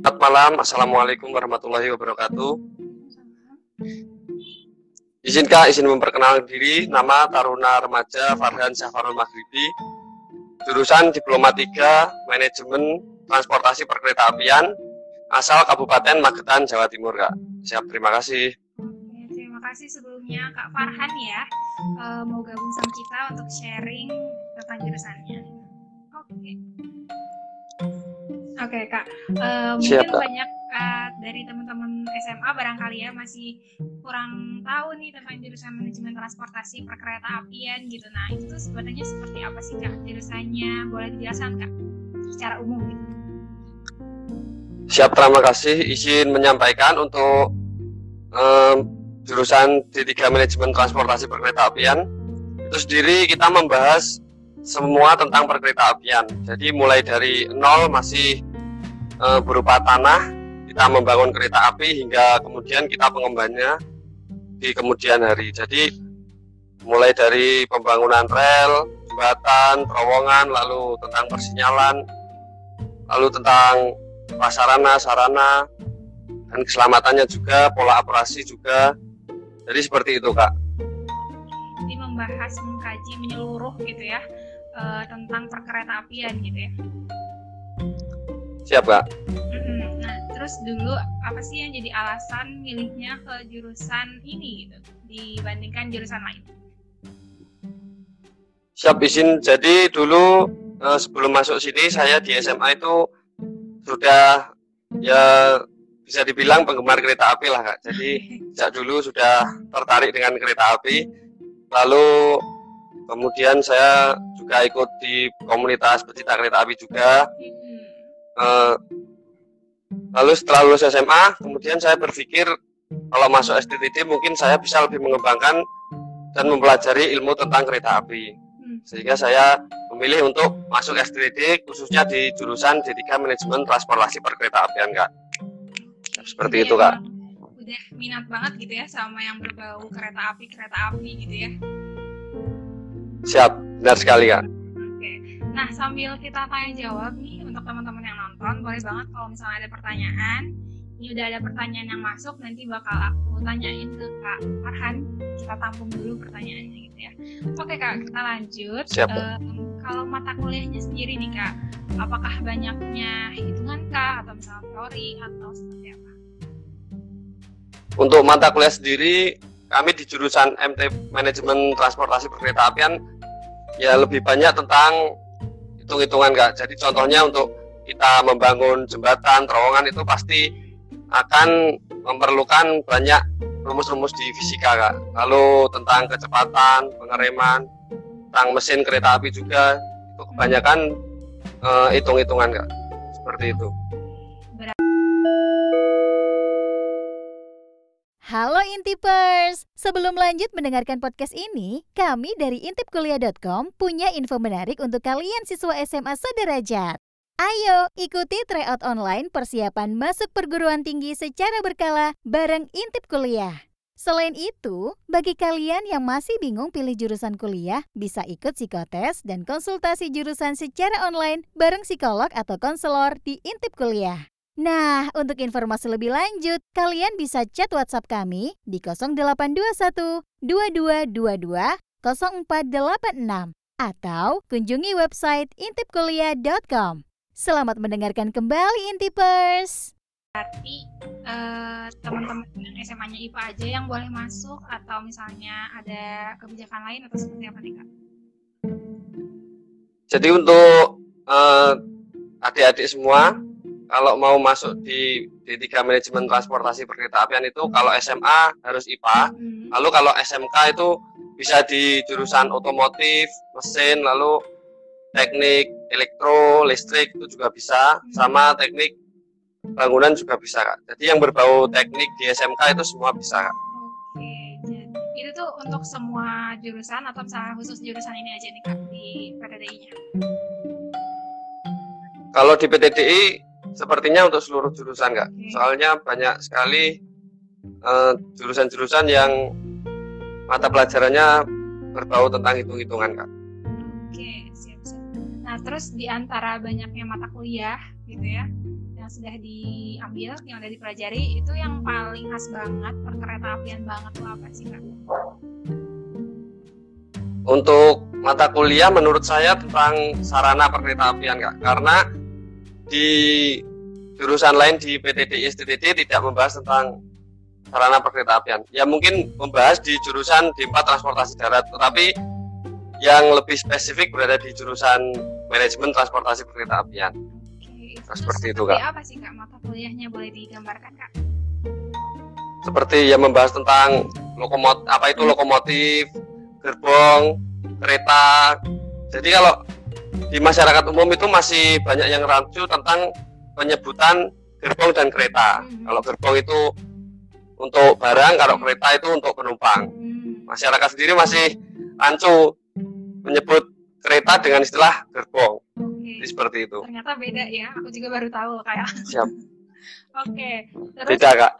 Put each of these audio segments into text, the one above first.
Selamat malam, Assalamualaikum warahmatullahi wabarakatuh. Izin Kak, izin memperkenalkan diri, nama Taruna Remaja Farhan Syafarul Maghribi, jurusan Diploma 3 Manajemen Transportasi Perkereta Apian, asal Kabupaten Magetan, Jawa Timur Kak. Siap, terima kasih. Terima kasih sebelumnya Kak Farhan ya, uh, mau gabung sama kita untuk sharing tentang jurusannya. Oke. Oke kak, uh, mungkin Kak. banyak uh, dari teman-teman SMA barangkali ya masih kurang tahu nih tentang jurusan manajemen transportasi perkereta apian gitu. Nah itu sebenarnya seperti apa sih kak jurusannya? Boleh dijelaskan kak secara umum gitu? Siap, terima kasih. Izin menyampaikan untuk em, jurusan D3 Manajemen Transportasi Perkereta Apian. Itu sendiri kita membahas semua tentang perkereta apian. Jadi mulai dari nol masih eh, berupa tanah, kita membangun kereta api hingga kemudian kita pengembangannya di kemudian hari. Jadi mulai dari pembangunan rel, jembatan, terowongan, lalu tentang persinyalan, lalu tentang prasarana, sarana, dan keselamatannya juga, pola operasi juga. Jadi seperti itu kak. Jadi membahas mengkaji menyeluruh gitu ya uh, tentang perkereta apian gitu ya. Siap kak. Nah, terus dulu apa sih yang jadi alasan milihnya ke jurusan ini gitu dibandingkan jurusan lain? Siap izin. Jadi dulu eh, sebelum masuk sini saya di SMA itu sudah ya bisa dibilang penggemar kereta api lah kak. Jadi sejak dulu sudah tertarik dengan kereta api. Lalu kemudian saya juga ikut di komunitas pecinta kereta api juga. Eh, lalu setelah lulus SMA, kemudian saya berpikir kalau masuk STTD mungkin saya bisa lebih mengembangkan dan mempelajari ilmu tentang kereta api. Hmm. Sehingga saya memilih untuk masuk STTD khususnya di jurusan D3 Manajemen Transportasi Perkereta Apian, Kak. Seperti Jadi itu, Kak. Udah minat banget gitu ya sama yang berbau kereta api kereta api gitu ya. Siap, benar sekali, Kak. Nah sambil kita tanya jawab nih untuk teman-teman yang nonton, boleh banget kalau misalnya ada pertanyaan. Ini udah ada pertanyaan yang masuk, nanti bakal aku tanyain ke Kak Farhan. Kita tampung dulu pertanyaannya gitu ya. Oke Kak, kita lanjut. Siap, Em, kalau mata kuliahnya sendiri nih Kak, apakah banyaknya hitungan Kak atau misalnya teori atau seperti apa? Untuk mata kuliah sendiri, kami di jurusan MT Manajemen Transportasi Perkereta Apian ya lebih banyak tentang hitung-hitungan kak. Jadi contohnya untuk kita membangun jembatan, terowongan itu pasti akan memerlukan banyak rumus-rumus di fisika kak. Lalu tentang kecepatan, pengereman, tentang mesin kereta api juga itu kebanyakan eh, hitung-hitungan kak. Seperti itu. Halo Intipers! Sebelum lanjut mendengarkan podcast ini, kami dari intipkuliah.com punya info menarik untuk kalian siswa SMA sederajat. Ayo ikuti tryout online persiapan masuk perguruan tinggi secara berkala bareng Intip Kuliah. Selain itu, bagi kalian yang masih bingung pilih jurusan kuliah, bisa ikut psikotes dan konsultasi jurusan secara online bareng psikolog atau konselor di Intip Kuliah. Nah, untuk informasi lebih lanjut, kalian bisa chat WhatsApp kami di 0821 2222 0486 atau kunjungi website intipkuliah.com. Selamat mendengarkan kembali Intipers. Berarti eh, teman-teman yang SMA-nya IPA aja yang boleh masuk atau misalnya ada kebijakan lain atau seperti apa nih Kak? Jadi untuk eh, adik-adik semua kalau mau masuk di D3 Manajemen Transportasi Perkereta Apian itu kalau SMA harus IPA, Hmm. lalu kalau SMK itu bisa di jurusan otomotif, mesin, lalu teknik elektro, listrik itu juga bisa, sama teknik bangunan juga bisa kak. Jadi yang berbau teknik di SMK itu semua bisa kak. Oke, jadi itu tuh untuk semua jurusan atau misalnya khusus jurusan ini aja nih Kak di PTDI-nya? Kalau di PTDI sepertinya untuk seluruh jurusan kak. Soalnya banyak sekali eh, jurusan-jurusan yang mata pelajarannya berbau tentang hitung-hitungan kak. Oke, siap siap. Nah, terus di antara banyaknya mata kuliah gitu ya, yang sudah diambil, yang udah dipelajari itu yang paling khas banget perkereta apian banget tuh apa sih kak? Untuk mata kuliah menurut saya tentang sarana perkereta apian kak, karena di jurusan lain di PTDI STTD tidak membahas tentang sarana perkereta apian. Ya mungkin membahas di jurusan D4 transportasi darat, tetapi yang lebih spesifik berada di jurusan manajemen transportasi perkereta apian. Oke, Nah, seperti itu, Kak. apa sih kak mata kuliahnya boleh digambarkan kak? Seperti yang membahas tentang lokomot apa itu lokomotif, gerbong, kereta. Jadi kalau di masyarakat umum itu masih banyak yang rancu tentang penyebutan gerbong dan kereta. Hmm. Kalau gerbong itu untuk barang, kalau kereta itu untuk penumpang. Hmm, Masyarakat sendiri masih rancu menyebut kereta dengan istilah gerbong. Oke. Jadi seperti itu. Ternyata beda ya, aku juga baru tahu kayak. Siap. Oke, terus Beda kak.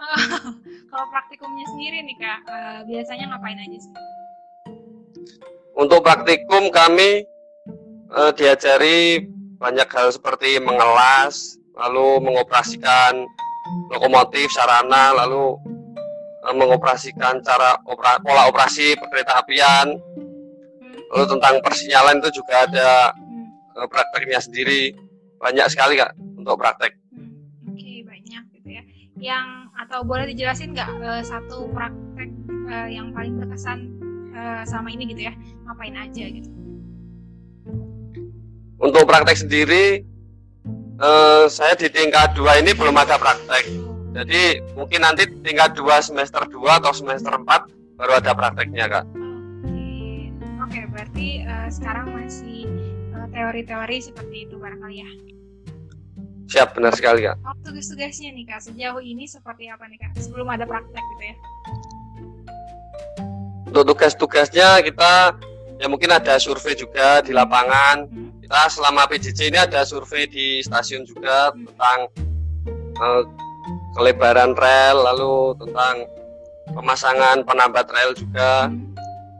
kalau praktikumnya sendiri nih kak, eh, biasanya ngapain aja sih? Untuk praktikum kami eh, diajari banyak hal seperti mengelas, lalu mengoperasikan lokomotif, sarana, lalu eh, mengoperasikan cara opera, pola operasi perkereta apian. Lalu tentang persinyalan itu juga ada eh, prakteknya sendiri. Banyak sekali kak untuk praktek. Oke, banyak gitu ya. Yang atau boleh dijelasin nggak eh, satu praktek eh, yang paling berkesan eh, sama ini gitu ya? Ngapain aja gitu? Untuk praktek sendiri, eh, saya di tingkat 2 ini belum ada praktek. Jadi mungkin nanti tingkat 2 semester 2 atau semester 4 baru ada prakteknya kak. Oke, berarti eh, sekarang masih eh, teori-teori seperti itu barangkali ya. Siap benar sekali kak. Oh, tugas-tugasnya nih kak sejauh ini seperti apa nih kak? Sebelum ada praktek gitu ya? Untuk tugas-tugasnya kita ya mungkin ada survei juga di lapangan. Hmm, Kita selama PJJ ini ada survei di stasiun juga tentang eh, kelebaran rel, lalu tentang pemasangan penambat rel juga.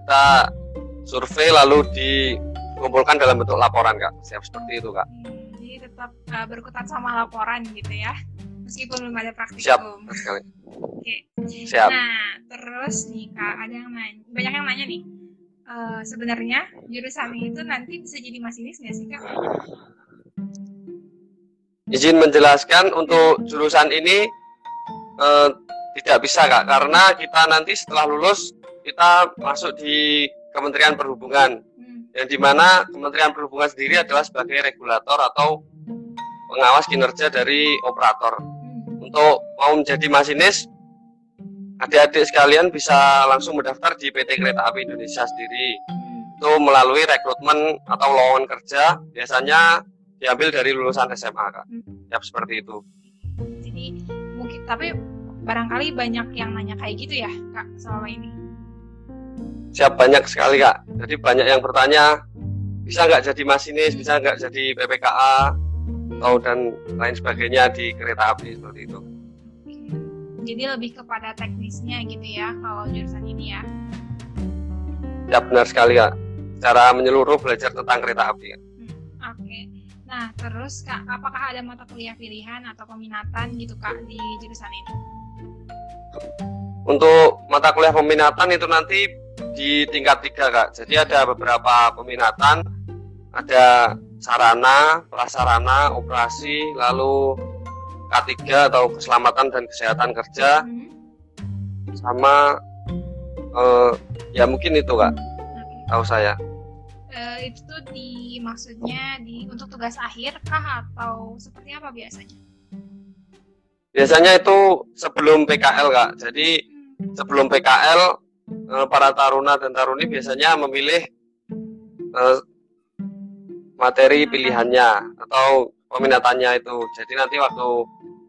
Kita survei lalu dikumpulkan dalam bentuk laporan kak. Siap seperti itu kak. Hmm, jadi tetap uh, berkutat sama laporan gitu ya meskipun belum ada praktikum Siap sekali. oke Siap. nah terus nih kak ada yang nanya banyak yang nanya nih eh, sebenarnya jurusan itu nanti bisa jadi masinis nggak sih kak Izin menjelaskan untuk jurusan ini eh, tidak bisa kak karena kita nanti setelah lulus kita masuk di Kementerian Perhubungan hmm. yang di mana Kementerian Perhubungan sendiri adalah sebagai regulator atau pengawas kinerja dari operator. Hmm. Untuk mau menjadi masinis, adik-adik sekalian bisa langsung mendaftar di PT Kereta Api Indonesia sendiri. Itu melalui rekrutmen atau lowongan kerja, biasanya diambil dari lulusan SMA kak. Hmm. Siap seperti itu. jadi mungkin tapi barangkali banyak yang nanya kayak gitu ya kak selama ini Siap banyak sekali kak. Jadi banyak yang bertanya, bisa nggak jadi masinis, bisa nggak jadi PPKA, atau dan lain sebagainya di kereta api seperti itu. Jadi lebih kepada teknisnya gitu ya kalau jurusan ini ya Ya benar sekali kak. Cara menyeluruh belajar tentang kereta api. Hmm, Oke. Nah, terus Kak, apakah ada mata kuliah pilihan atau peminatan gitu Kak di jurusan ini? Untuk mata kuliah peminatan itu nanti di tingkat tiga kak. Jadi ada beberapa peminatan, ada sarana, prasarana, operasi, lalu K3 atau keselamatan dan kesehatan kerja, Hmm, sama eh, ya mungkin itu kak, Oke. tahu saya. Eh, itu tuh di maksudnya di untuk tugas akhir kah atau seperti apa biasanya? Biasanya itu sebelum PKL kak. Jadi Hmm, sebelum PKL eh, para taruna dan taruni biasanya memilih eh, materi pilihannya atau peminatannya itu. Jadi nanti waktu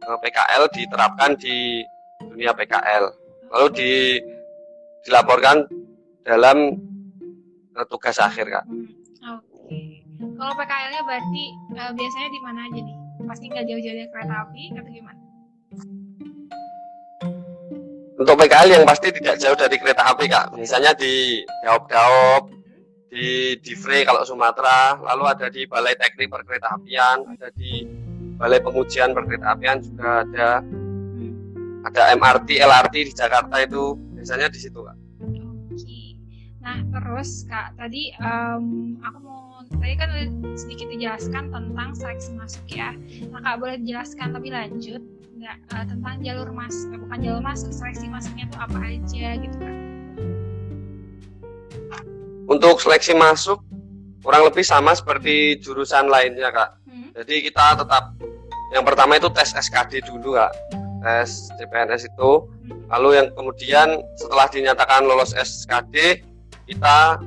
eh, PKL diterapkan di dunia PKL, lalu di, dilaporkan dalam eh, tugas akhir kak. hmm, Oke. Kalau PKL-nya berarti eh, biasanya di mana aja nih? Pasti nggak jauh-jauh dari kereta api atau gimana? Untuk PKL yang pasti tidak jauh dari kereta api kak. Misalnya di Daop-Daop, di Divre kalau Sumatera, lalu ada di Balai Teknik Perkereta Apian, ada di balai pengujian perkereta apian juga ada ada MRT LRT di Jakarta itu biasanya di situ kak Oke. Nah, terus Kak, tadi em, aku mau tadi kan sedikit dijelaskan tentang seleksi masuk ya. Nah, Kak boleh dijelaskan lebih lanjut nggak eh, tentang jalur mas, eh, bukan jalur masuk, seleksi masuknya tuh apa aja gitu Kak? Untuk seleksi masuk kurang lebih sama seperti jurusan lainnya kak. Hmm. jadi kita tetap yang pertama itu tes SKD dulu kak. Tes CPNS itu. Lalu yang kemudian setelah dinyatakan lolos SKD kita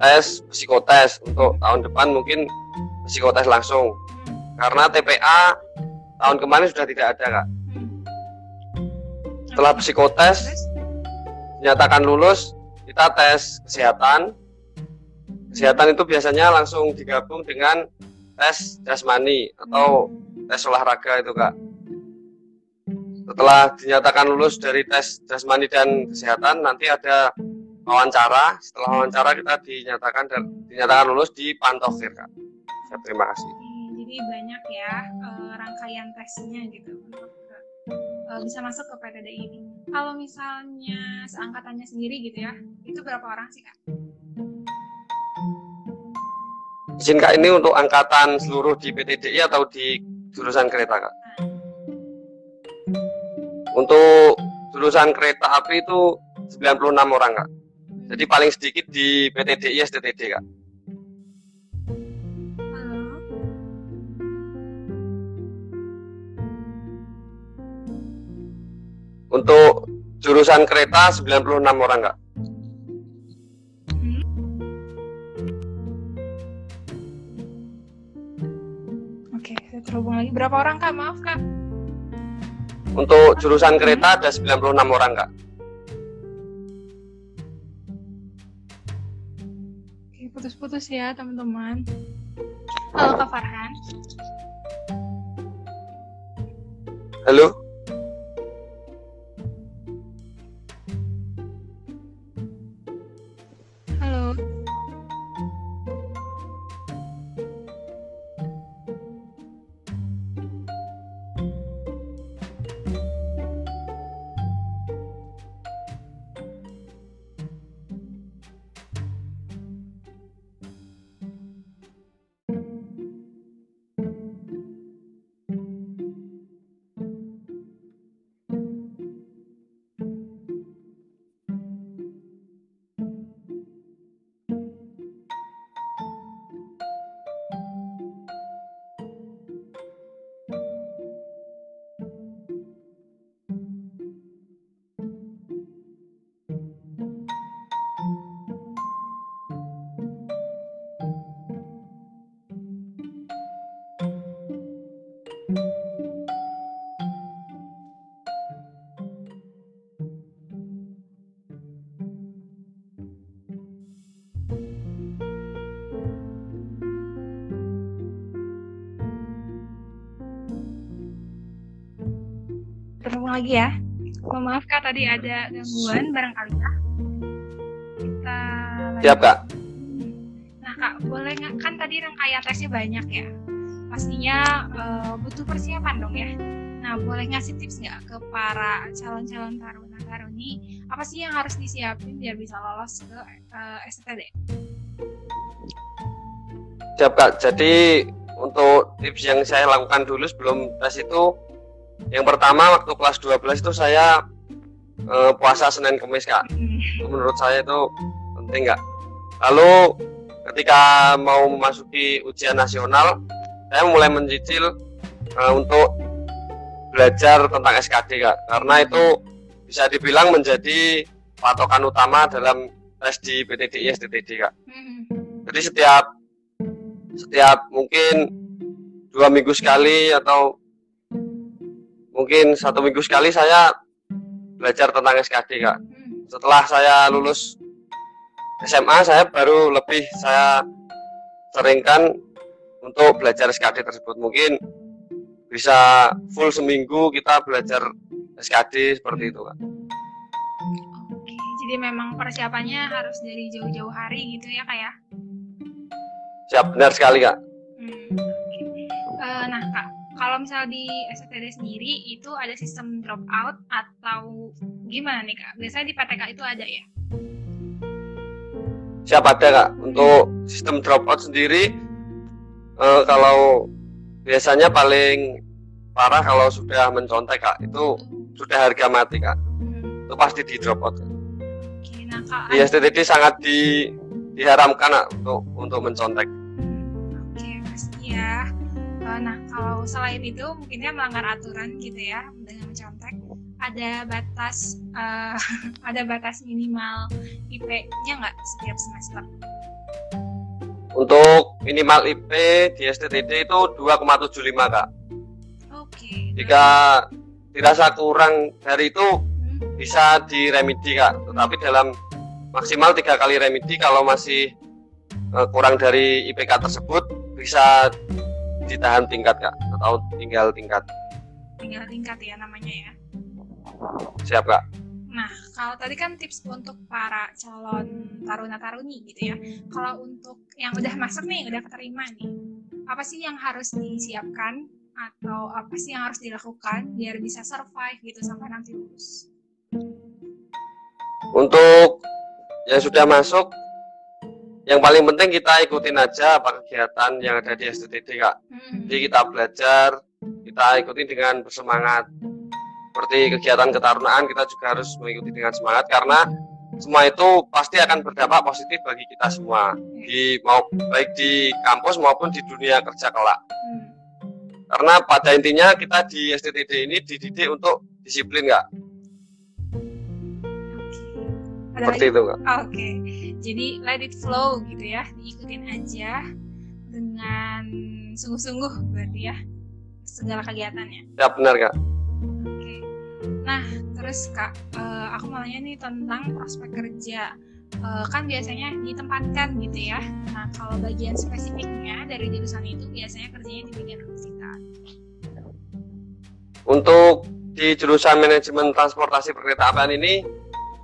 tes psikotes. Untuk tahun depan mungkin psikotes langsung. Hmm. karena TPA tahun kemarin sudah tidak ada kak. Hmm. setelah psikotes dinyatakan lulus kita tes kesehatan. Kesehatan itu biasanya langsung digabung dengan tes jasmani atau tes olahraga itu kak. Setelah dinyatakan lulus dari tes jasmani dan kesehatan nanti ada wawancara. Setelah wawancara kita dinyatakan dan dinyatakan lulus di pantofir kak. Ya, terima kasih. Jadi banyak ya eh, rangkaian tesnya gitu untuk eh, bisa masuk ke PTD ini. Kalau misalnya seangkatannya sendiri gitu ya, itu berapa orang sih kak? izin kak ini untuk angkatan seluruh di PTDI atau di jurusan kereta kak? Untuk jurusan kereta api itu 96 orang kak. Jadi paling sedikit di PTDI STTD kak untuk jurusan kereta 96 orang kak. Oke, saya terhubung lagi. Berapa orang kak? Maaf kak. untuk jurusan kereta ada 96 orang kak Oke, putus-putus ya teman-teman. Halo kak Farhan. Halo. Terhubung lagi ya. Mohon maaf kak tadi ada gangguan barangkali ya. Kita siap kak Nah kak, boleh nggak kan tadi rangkaian tesnya banyak ya? Pastinya eh, butuh persiapan dong ya. Nah boleh ngasih tips nggak ke para calon-calon taruna taruni apa sih yang harus disiapin biar bisa lolos ke eh, STD? siap kak jadi untuk tips yang saya lakukan dulu sebelum tes itu yang pertama waktu kelas 12 itu saya eh, puasa Senin Kamis kak Hmm. Itu menurut saya itu penting nggak lalu ketika mau memasuki ujian nasional saya mulai mencicil eh, untuk belajar tentang SKD kak karena itu bisa dibilang menjadi patokan utama dalam tes di PTDI STTD kak Hmm. jadi setiap setiap mungkin dua minggu sekali atau mungkin satu minggu sekali saya belajar tentang SKD kak Hmm. setelah saya lulus SMA saya baru lebih saya seringkan untuk belajar SKD tersebut mungkin bisa full seminggu kita belajar SKD seperti itu kak Oke, jadi memang persiapannya harus dari jauh-jauh hari gitu ya kak ya? siap benar sekali kak Hmm. Eh, nah kak, kalau misalnya di STD sendiri itu ada sistem drop out atau gimana nih kak? Biasanya di PTK itu ada ya? Siap ada kak. Untuk sistem dropout sendiri, eh, kalau biasanya paling parah kalau sudah mencontek kak, itu sudah harga mati kak. Hmm, Itu pasti di dropout. Kak. Oke, nah kak. Di STTD sangat di, diharamkan kak, untuk untuk mencontek. Nah, kalau selain itu mungkinnya melanggar aturan gitu ya dengan mencontek. Ada batas eh, ada batas minimal IP-nya nggak setiap semester? Untuk minimal IP di STTD itu 2,75 kak. Oke. Jika dirasa kurang dari itu Hmm, bisa diremedi kak. Tetapi dalam maksimal tiga kali remedi kalau masih eh, kurang dari IPK tersebut bisa ditahan tingkat kak atau tinggal tingkat. tinggal tingkat ya namanya ya. Siap kak. Nah, kalau tadi kan tips untuk para calon taruna-taruni gitu ya. Kalau untuk yang udah masuk nih, udah keterima nih, apa sih yang harus disiapkan atau apa sih yang harus dilakukan biar bisa survive gitu sampai nanti lulus? Untuk yang sudah masuk, yang paling penting kita ikutin aja apa kegiatan yang ada di STTD kak. Hmm. Jadi kita belajar, kita ikuti dengan bersemangat. Seperti kegiatan ketarunaan kita juga harus mengikuti dengan semangat karena semua itu pasti akan berdampak positif bagi kita semua di mau baik di kampus maupun di dunia kerja kelak. Hmm. Karena pada intinya kita di STTD ini dididik untuk disiplin nggak? Seperti lagi? itu nggak? Oke, jadi let it flow gitu ya, diikutin aja dengan sungguh-sungguh berarti ya segala kegiatannya. Ya benar kak. Oke, nah terus kak, eh, aku mau nanya nih tentang prospek kerja. Eh, kan biasanya ditempatkan gitu ya. Nah kalau bagian spesifiknya dari jurusan itu biasanya kerjanya di bagian universitas. Untuk di jurusan manajemen transportasi perkeretaapian ini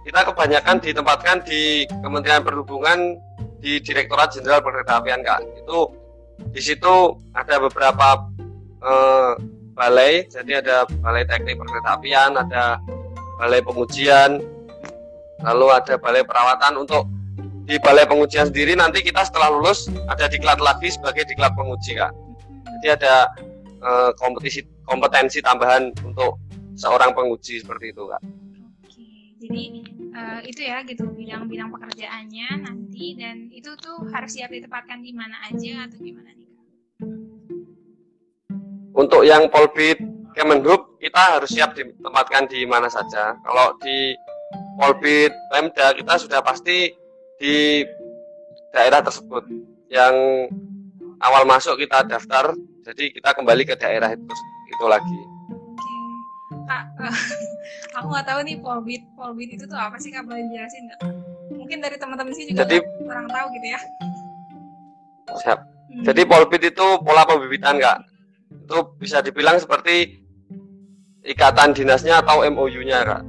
kita kebanyakan ditempatkan di Kementerian Perhubungan di Direktorat Jenderal Perkeretaapian kak. Itu di situ ada beberapa eh, balai, jadi ada balai teknik perkeretaapian, ada balai pengujian, lalu ada balai perawatan untuk di balai pengujian sendiri nanti kita setelah lulus ada diklat lagi sebagai diklat penguji kak. Jadi ada eh, kompetisi kompetensi tambahan untuk seorang penguji seperti itu kak. Jadi eh, itu ya gitu bidang-bidang pekerjaannya nanti dan itu tuh harus siap ditempatkan di mana aja atau gimana nih kak? Untuk yang Polbit Kemenhub kita harus siap ditempatkan di mana saja. Kalau di Polbit Pemda kita sudah pasti di daerah tersebut. Yang awal masuk kita daftar, jadi kita kembali ke daerah itu, itu lagi. Kak, aku nggak tahu nih polbit polbit itu tuh apa sih kak boleh jelasin nggak? Mungkin dari teman-teman sih juga Jadi- kurang tahu gitu ya. Siap. Hmm. Jadi Polbit itu pola pembibitan kak. Itu bisa dibilang seperti ikatan dinasnya atau MOU-nya kak.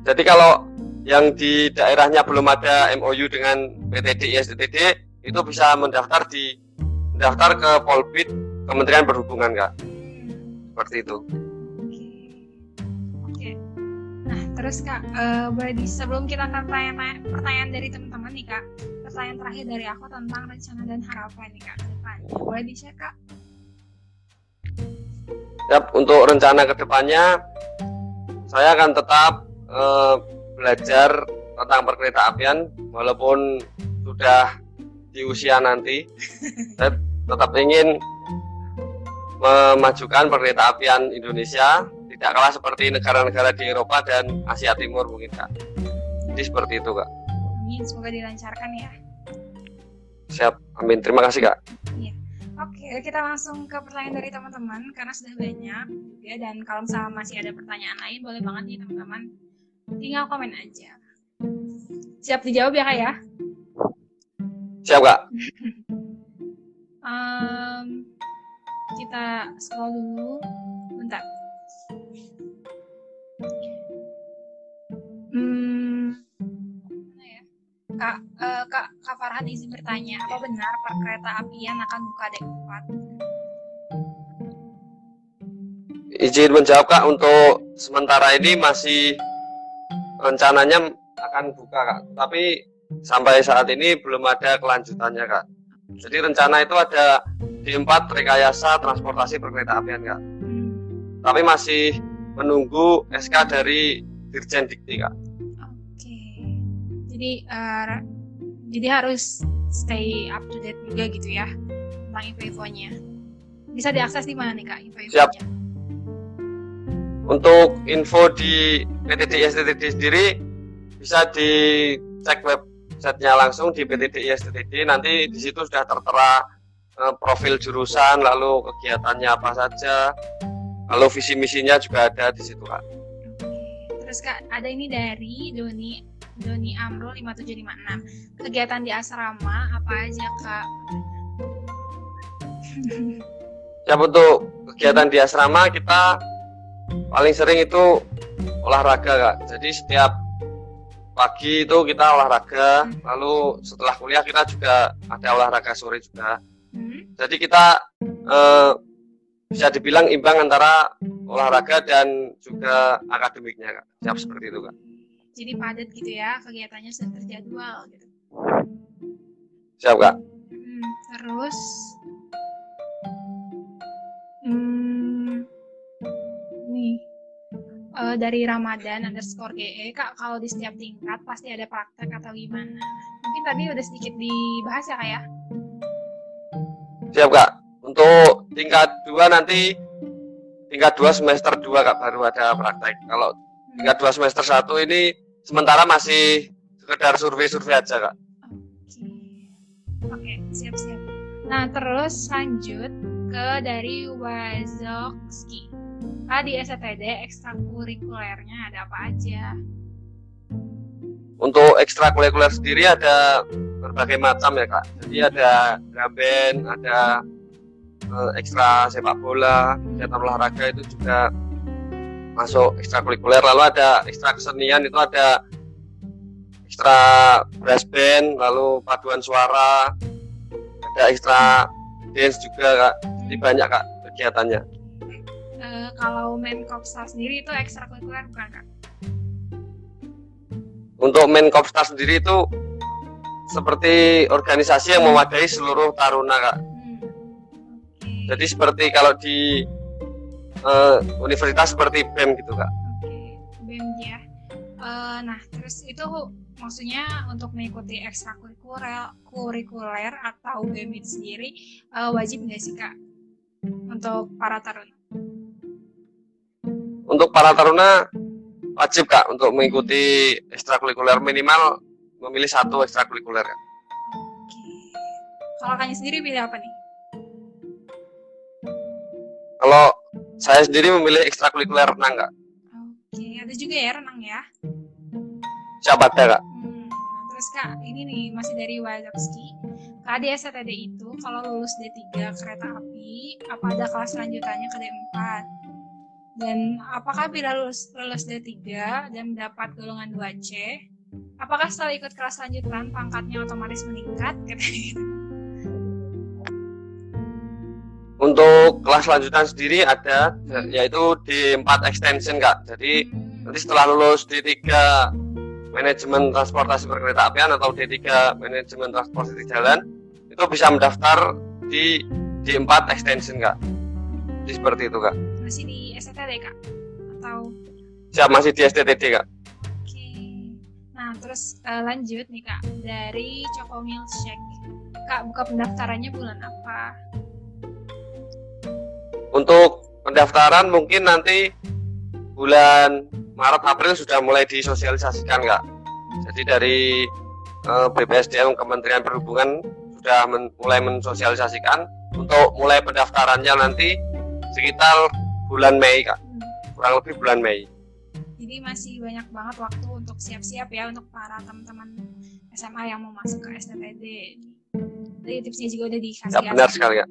Jadi kalau yang di daerahnya belum ada MOU dengan PTD ISTTD itu bisa mendaftar di mendaftar ke Polbit Kementerian Perhubungan kak. Seperti itu. Oke, oke. Nah terus kak, boleh di sebelum kita ke pertanyaan pertanyaan dari teman-teman nih kak, pertanyaan terakhir dari aku tentang rencana dan harapan nih kak ke depannya. Boleh di share kak? Siap, untuk rencana ke depannya saya akan tetap eh, belajar tentang perkereta apian walaupun sudah di usia nanti saya tetap ingin memajukan perkereta apian Indonesia tidak kalah seperti negara-negara di Eropa dan Asia Timur mungkin kak. Jadi seperti itu kak. Amin, semoga dilancarkan ya. siap. Amin. Terima kasih kak. Oke, kita langsung ke pertanyaan dari teman-teman karena sudah banyak juga dan kalau misalnya masih ada pertanyaan lain boleh banget nih teman-teman. Tinggal komen aja. Siap dijawab ya kak ya? siap kak. Em, kita scroll dulu, bentar. Hmm, ya? Kak, eh, Kak, Kak Farhan izin bertanya, apa benar perkereta apian akan buka dek 4? Izin menjawab Kak, untuk sementara ini masih rencananya akan buka Kak. Tapi sampai saat ini belum ada kelanjutannya Kak. Jadi rencana itu ada di empat rekayasa transportasi perkereta apian Kak. Tapi masih menunggu SK dari Dirjen Dikti Kak. Oke. Jadi eh, jadi harus stay up to date juga gitu ya tentang info-infonya. Bisa diakses di mana nih Kak info-infonya? Untuk info di PTDI STTD sendiri bisa dicek websitenya langsung di PTDI STTD. Nanti di situ sudah tertera eh, profil jurusan, lalu kegiatannya apa saja, lalu visi misinya juga ada di situ kak. Terus Kak, ada ini dari Doni Doni Amrul 5756. Kegiatan di asrama apa aja Kak? Siap untuk kegiatan di asrama kita paling sering itu olahraga kak. Jadi setiap pagi itu kita olahraga, lalu setelah kuliah kita juga ada olahraga sore juga. Jadi kita eh, bisa dibilang imbang antara olahraga dan juga akademiknya kak. Siap seperti itu kak. Jadi padat gitu ya, kegiatannya sudah terjadwal gitu. Siap kak. Hmm, terus hmm, nih eh, dari Ramadan underscore GE kak kalau di setiap tingkat pasti ada praktek atau gimana? Mungkin tadi udah sedikit dibahas ya kak ya? Siap kak. Untuk tingkat 2 nanti tingkat 2 semester 2 kak baru ada praktek. Kalau tingkat 2 semester 1 ini sementara masih sekedar survei-survei aja kak. Oke, oke, siap-siap. Nah, terus lanjut ke dari Wazowski. Kak, di STD ekstrakurikulernya ada apa aja? Untuk ekstrakurikuler sendiri ada berbagai macam ya kak. Jadi ada drum band, ada eh, ekstra sepak bola, kegiatan olahraga itu juga masuk ekstrakurikuler. Lalu ada ekstra kesenian itu ada ekstra brass band, lalu paduan suara, ada ekstra dance juga kak. Jadi banyak kak kegiatannya. Eh, kalau main Kopstar sendiri itu ekstrakurikuler bukan kak? Untuk main Kopstar sendiri itu seperti organisasi yang memadai seluruh taruna kak. Hmm. Jadi seperti kalau di eh, universitas seperti BEM gitu kak. Oke, BEM ya. Eh, nah, terus itu maksudnya untuk mengikuti ekstrakurikuler kurikuler atau BEM itu sendiri eh, wajib nggak sih kak untuk para taruna? Untuk para taruna wajib kak untuk mengikuti ekstrakurikuler minimal memilih satu ekstrakurikuler kak. Oke. Kalau kakaknya sendiri pilih apa nih? Kalau saya sendiri memilih ekstrakurikuler renang kak. Oke, ada juga ya renang ya. Siapa kak? Hmm, nah, terus kak, ini nih masih dari Wazowski. Kak di STD itu kalau lulus D3 kereta api, apa ada kelas lanjutannya ke D4? Dan apakah bila lulus, lulus D3 dan mendapat golongan 2C, apakah setelah ikut kelas lanjutan pangkatnya otomatis meningkat? Untuk kelas lanjutan sendiri ada yaitu di 4 extension kak. Jadi nanti setelah lulus D3 manajemen transportasi perkereta apian atau D3 manajemen transportasi jalan itu bisa mendaftar di D4 extension kak. Jadi seperti itu kak. masih di STD kak? Atau Siap masih di STTD kak. Terus eh, lanjut nih Kak dari Choco Milkshake. Kak buka pendaftarannya bulan apa? Untuk pendaftaran mungkin nanti bulan Maret April sudah mulai disosialisasikan kak. Jadi dari eh, BPSDM Kementerian Perhubungan sudah men- mulai mensosialisasikan untuk mulai pendaftarannya nanti sekitar bulan Mei kak, kurang lebih bulan Mei. Jadi masih banyak banget waktu untuk siap-siap ya untuk para teman-teman SMA yang mau masuk ke STTD. Jadi tipsnya juga udah dikasih Ya ya. benar sekali kak.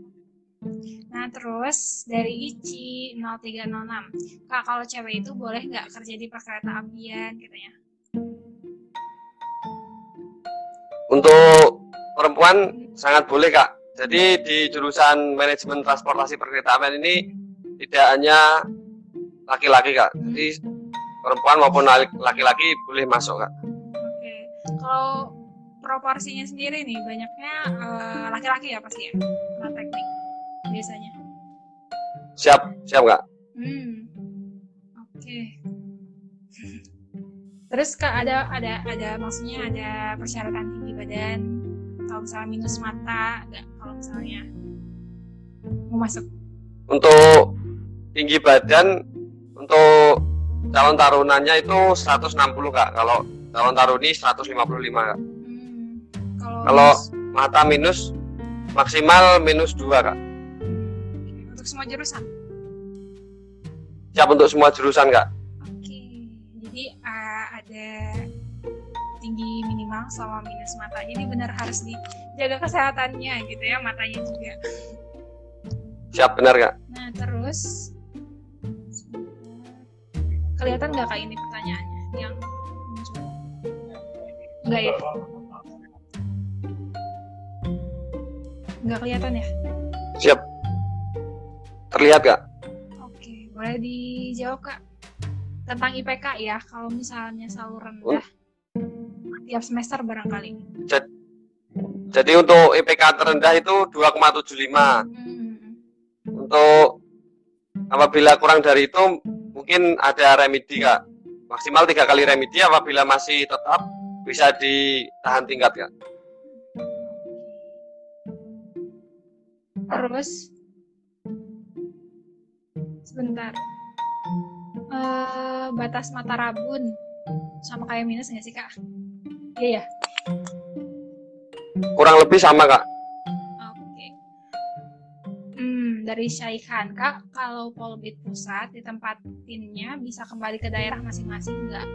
Nah terus dari Ici 0306 Kak kalau cewek itu boleh nggak kerja di perkereta apian katanya Untuk perempuan sangat boleh kak. Jadi di jurusan manajemen transportasi perkeretaapian ini tidak hanya laki-laki kak. Jadi perempuan maupun laki-laki boleh masuk kak. Oke, kalau proporsinya sendiri nih banyaknya eh, laki-laki ya pasti ya, karena teknik biasanya. Siap, siap kak. Hmm, oke. Terus kak ada ada ada maksudnya ada persyaratan tinggi badan atau misalnya minus mata nggak kalau misalnya mau masuk? Untuk tinggi badan untuk calon tarunannya itu 160 kak. Kalau calon taruni 155 kak. Hmm, kalau Kalau minus- mata minus maksimal minus 2 kak. Untuk semua jurusan. Siap untuk semua jurusan kak. Oke, jadi uh, ada tinggi minimal sama minus mata. Jadi benar harus dijaga kesehatannya gitu ya matanya juga. Siap benar kak. Nah terus. Kelihatan nggak kak ini pertanyaannya yang muncul? Enggak ya? Nggak kelihatan ya? Siap. Terlihat kak. Oke, boleh dijawab kak tentang IPK ya. Kalau misalnya selalu rendah tiap semester barangkali. Jadi untuk IPK terendah itu 2,75. Hmm. Untuk apabila kurang dari itu mungkin ada remedi kak. Maksimal tiga kali remedi apabila masih tetap bisa ditahan tingkat kak. Terus sebentar. Eh, batas mata rabun sama kayak minus nggak sih kak? Iya ya. Kurang lebih sama kak. Dari Syaihan kak, kalau polbit pusat ditempatinnya bisa kembali ke daerah masing-masing nggak?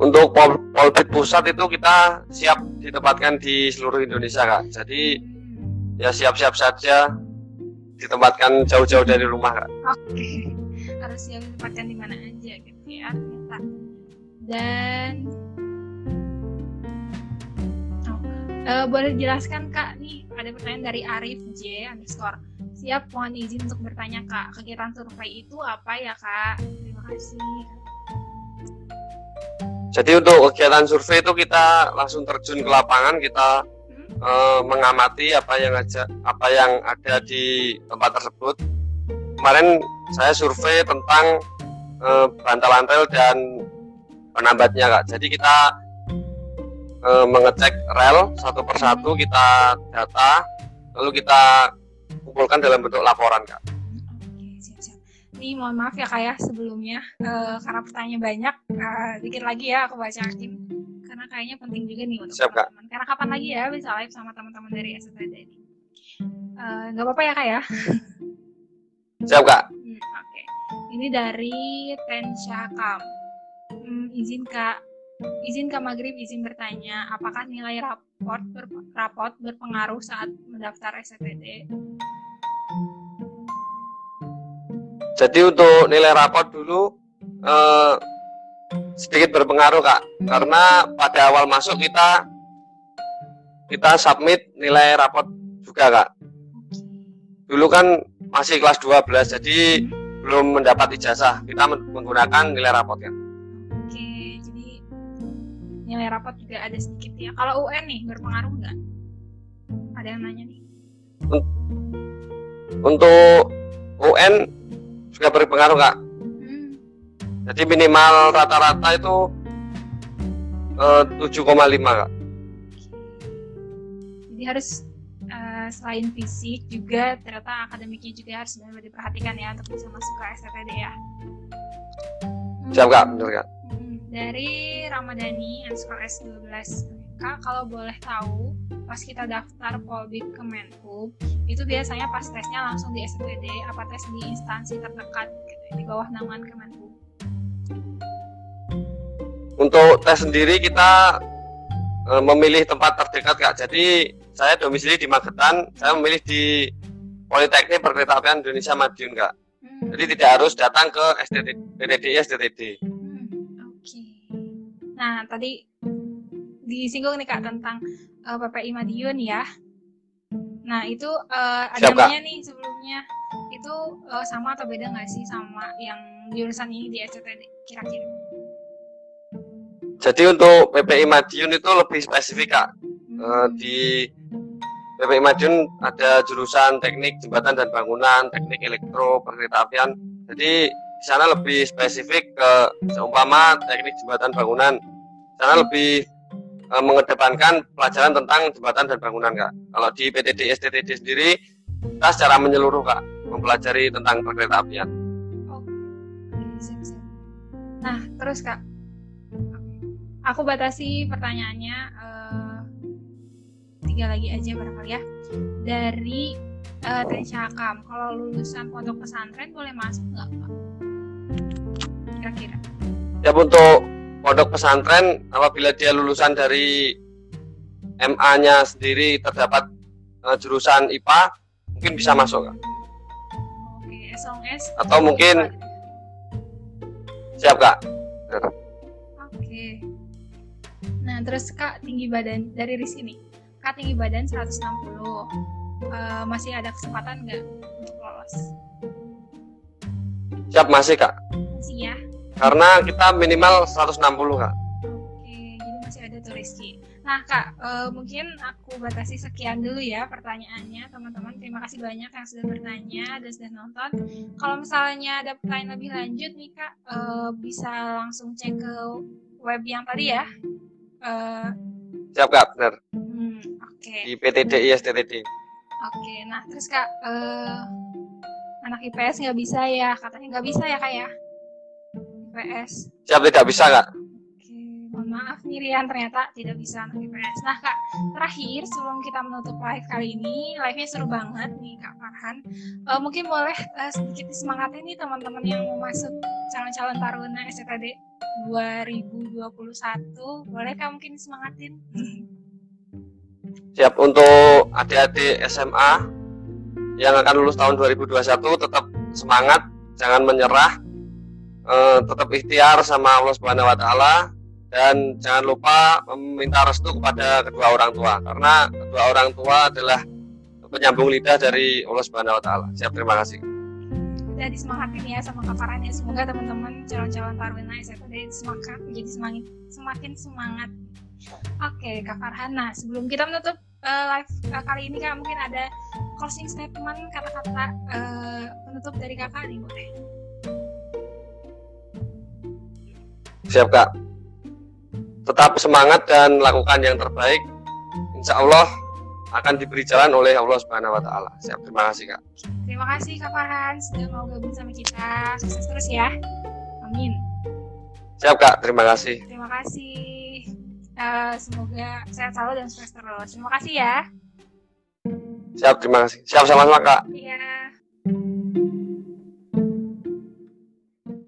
Untuk pol polbit pusat itu kita siap ditempatkan di seluruh Indonesia kak. Jadi ya siap-siap saja ditempatkan jauh-jauh dari rumah kak. Oke, harus siap ditempatkan di mana aja gitu ya ternyata. Dan eh, boleh dijelaskan kak nih ada pertanyaan dari Arif J underscore siap mohon izin untuk bertanya kak kegiatan survei itu apa ya kak terima kasih Jadi untuk kegiatan survei itu kita langsung terjun ke lapangan, kita Hmm? eh, mengamati apa yang aja apa yang ada di tempat tersebut. Kemarin saya survei tentang eh, bantalan rel dan penambatnya kak. Jadi kita eh, mengecek rel satu persatu, kita data, lalu kita kumpulkan dalam bentuk laporan kak. Oke, siap-siap. Nih mohon maaf ya kak ya sebelumnya eh, karena pertanyaan banyak, eh, dikit lagi ya aku bacain karena kayaknya penting juga nih untuk Siap, Kak. teman-teman. Karena kapan lagi ya bisa live sama teman-teman dari STD ini? Nggak apa-apa ya kak ya? Siap kak. Hmm, Oke, ini dari Tensha Kam. Hmm, izin kak, izin kak Maghrib izin bertanya, apakah nilai raport ber- raport berpengaruh saat mendaftar STD? Jadi untuk nilai raport dulu eh, sedikit berpengaruh kak, karena pada awal masuk kita kita submit nilai raport juga kak. Dulu kan masih kelas 12, jadi belum mendapat ijazah. Kita men- menggunakan nilai raport ya. Oke, jadi nilai raport juga ada sedikit ya. Kalau UN nih berpengaruh nggak? Ada yang nanya nih. Untuk UN juga berpengaruh kak. Hmm, Jadi minimal rata-rata itu eh, 7,5 kak. jadi harus eh, selain fisik juga ternyata akademiknya juga harus benar-benar diperhatikan ya untuk bisa masuk ke STPD ya. Hmm. Siap kak, bener kak. Dari Ramadhani underscore S12 Kak, kalau boleh tahu pas kita daftar Polbit ke Menhub itu biasanya pas tesnya langsung di SPD apa tes di instansi terdekat gitu, di bawah naungan Kemenhub Untuk tes sendiri kita eh, memilih tempat terdekat kak. Jadi saya domisili di Magetan, saya memilih di Politeknik Perkeretaapian Indonesia Madiun kak. Hmm, Jadi tidak harus datang ke STT, PTDI, STTD. Nah tadi disinggung nih kak tentang uh, PPI Madiun ya. Nah itu uh, ada Siap, Kak. namanya nih sebelumnya itu uh, sama atau beda nggak sih sama yang jurusan ini di SCTD kira-kira? Jadi untuk PPI Madiun itu lebih spesifik kak. Eh, Hmm. di PPI Madiun ada jurusan teknik jembatan dan bangunan, teknik elektro, perkereta apian. Jadi di sana lebih spesifik ke seumpama teknik jembatan bangunan. Sana lebih eh, mengedepankan pelajaran tentang jembatan dan bangunan kak. Kalau di PTD STTD sendiri kita secara menyeluruh kak mempelajari tentang perkereta apian. Oke. Nah, terus Kak, aku batasi pertanyaannya eh, tiga lagi aja barangkali ya. Dari uh, kalau lulusan pondok pesantren boleh masuk nggak Kak? Kira-kira. Ya untuk pondok pesantren apabila dia lulusan dari MA-nya sendiri terdapat eh, jurusan IPA mungkin bisa masuk Kak. Oke, as Atau mungkin- Siap Kak. Oke. Nah, terus Kak tinggi badan dari RIS ini. Kak tinggi badan 160. Eh, masih ada kesempatan nggak untuk lolos? Siap masih Kak. Masih ya. Karena kita minimal 160 Kak. Oke, jadi masih ada tuh Rizky. Nah, Kak, eh, mungkin aku batasi sekian dulu ya pertanyaannya, teman-teman. Terima kasih banyak yang sudah bertanya dan sudah nonton. Kalau misalnya ada pertanyaan lebih lanjut nih, Kak, eh, bisa langsung cek ke web yang tadi ya. Eh, Siap Kak, benar. hmm, Oke. Di PTDI STTD. Oke, nah terus kak, eh, anak IPS nggak bisa ya, katanya nggak bisa ya kak ya? IPS. Siap tidak bisa Kak. Oke, mohon maaf nih Rian, ternyata tidak bisa anak IPS. Nah kak, terakhir sebelum kita menutup live kali ini, live-nya seru banget nih kak Farhan. Eh, mungkin boleh eh, sedikit disemangatin nih teman-teman yang mau masuk calon-calon taruna SCTD 2021, boleh kak mungkin disemangatin? Siap untuk adik-adik SMA yang akan lulus tahun 2021 tetap semangat, jangan menyerah, eh, tetap ikhtiar sama Allah Subhanahu wa taala dan jangan lupa meminta restu kepada kedua orang tua karena kedua orang tua adalah penyambung lidah dari Allah Subhanahu wa taala. Siap, terima kasih. udah disemangatin ya sama Kak Farhan ya semoga teman-teman calon-calon taruna SFD semangat menjadi semakin semakin semangat oke Kak Farhan nah sebelum kita menutup eh, live eh, kali ini Kak mungkin ada closing statement kata-kata eh, penutup dari Kakak nih boleh Siap, Kak. Tetap semangat dan lakukan yang terbaik. Insya Allah akan diberi jalan oleh Allah Subhanahu wa taala. Siap, terima kasih, Kak. terima kasih Kak Farhan sudah mau gabung sama kita sukses terus ya amin Siap, Kak. Terima kasih. terima kasih Eh, semoga sehat selalu dan sukses terus terima kasih ya Siap, terima kasih. Siap sama-sama, Kak. Iya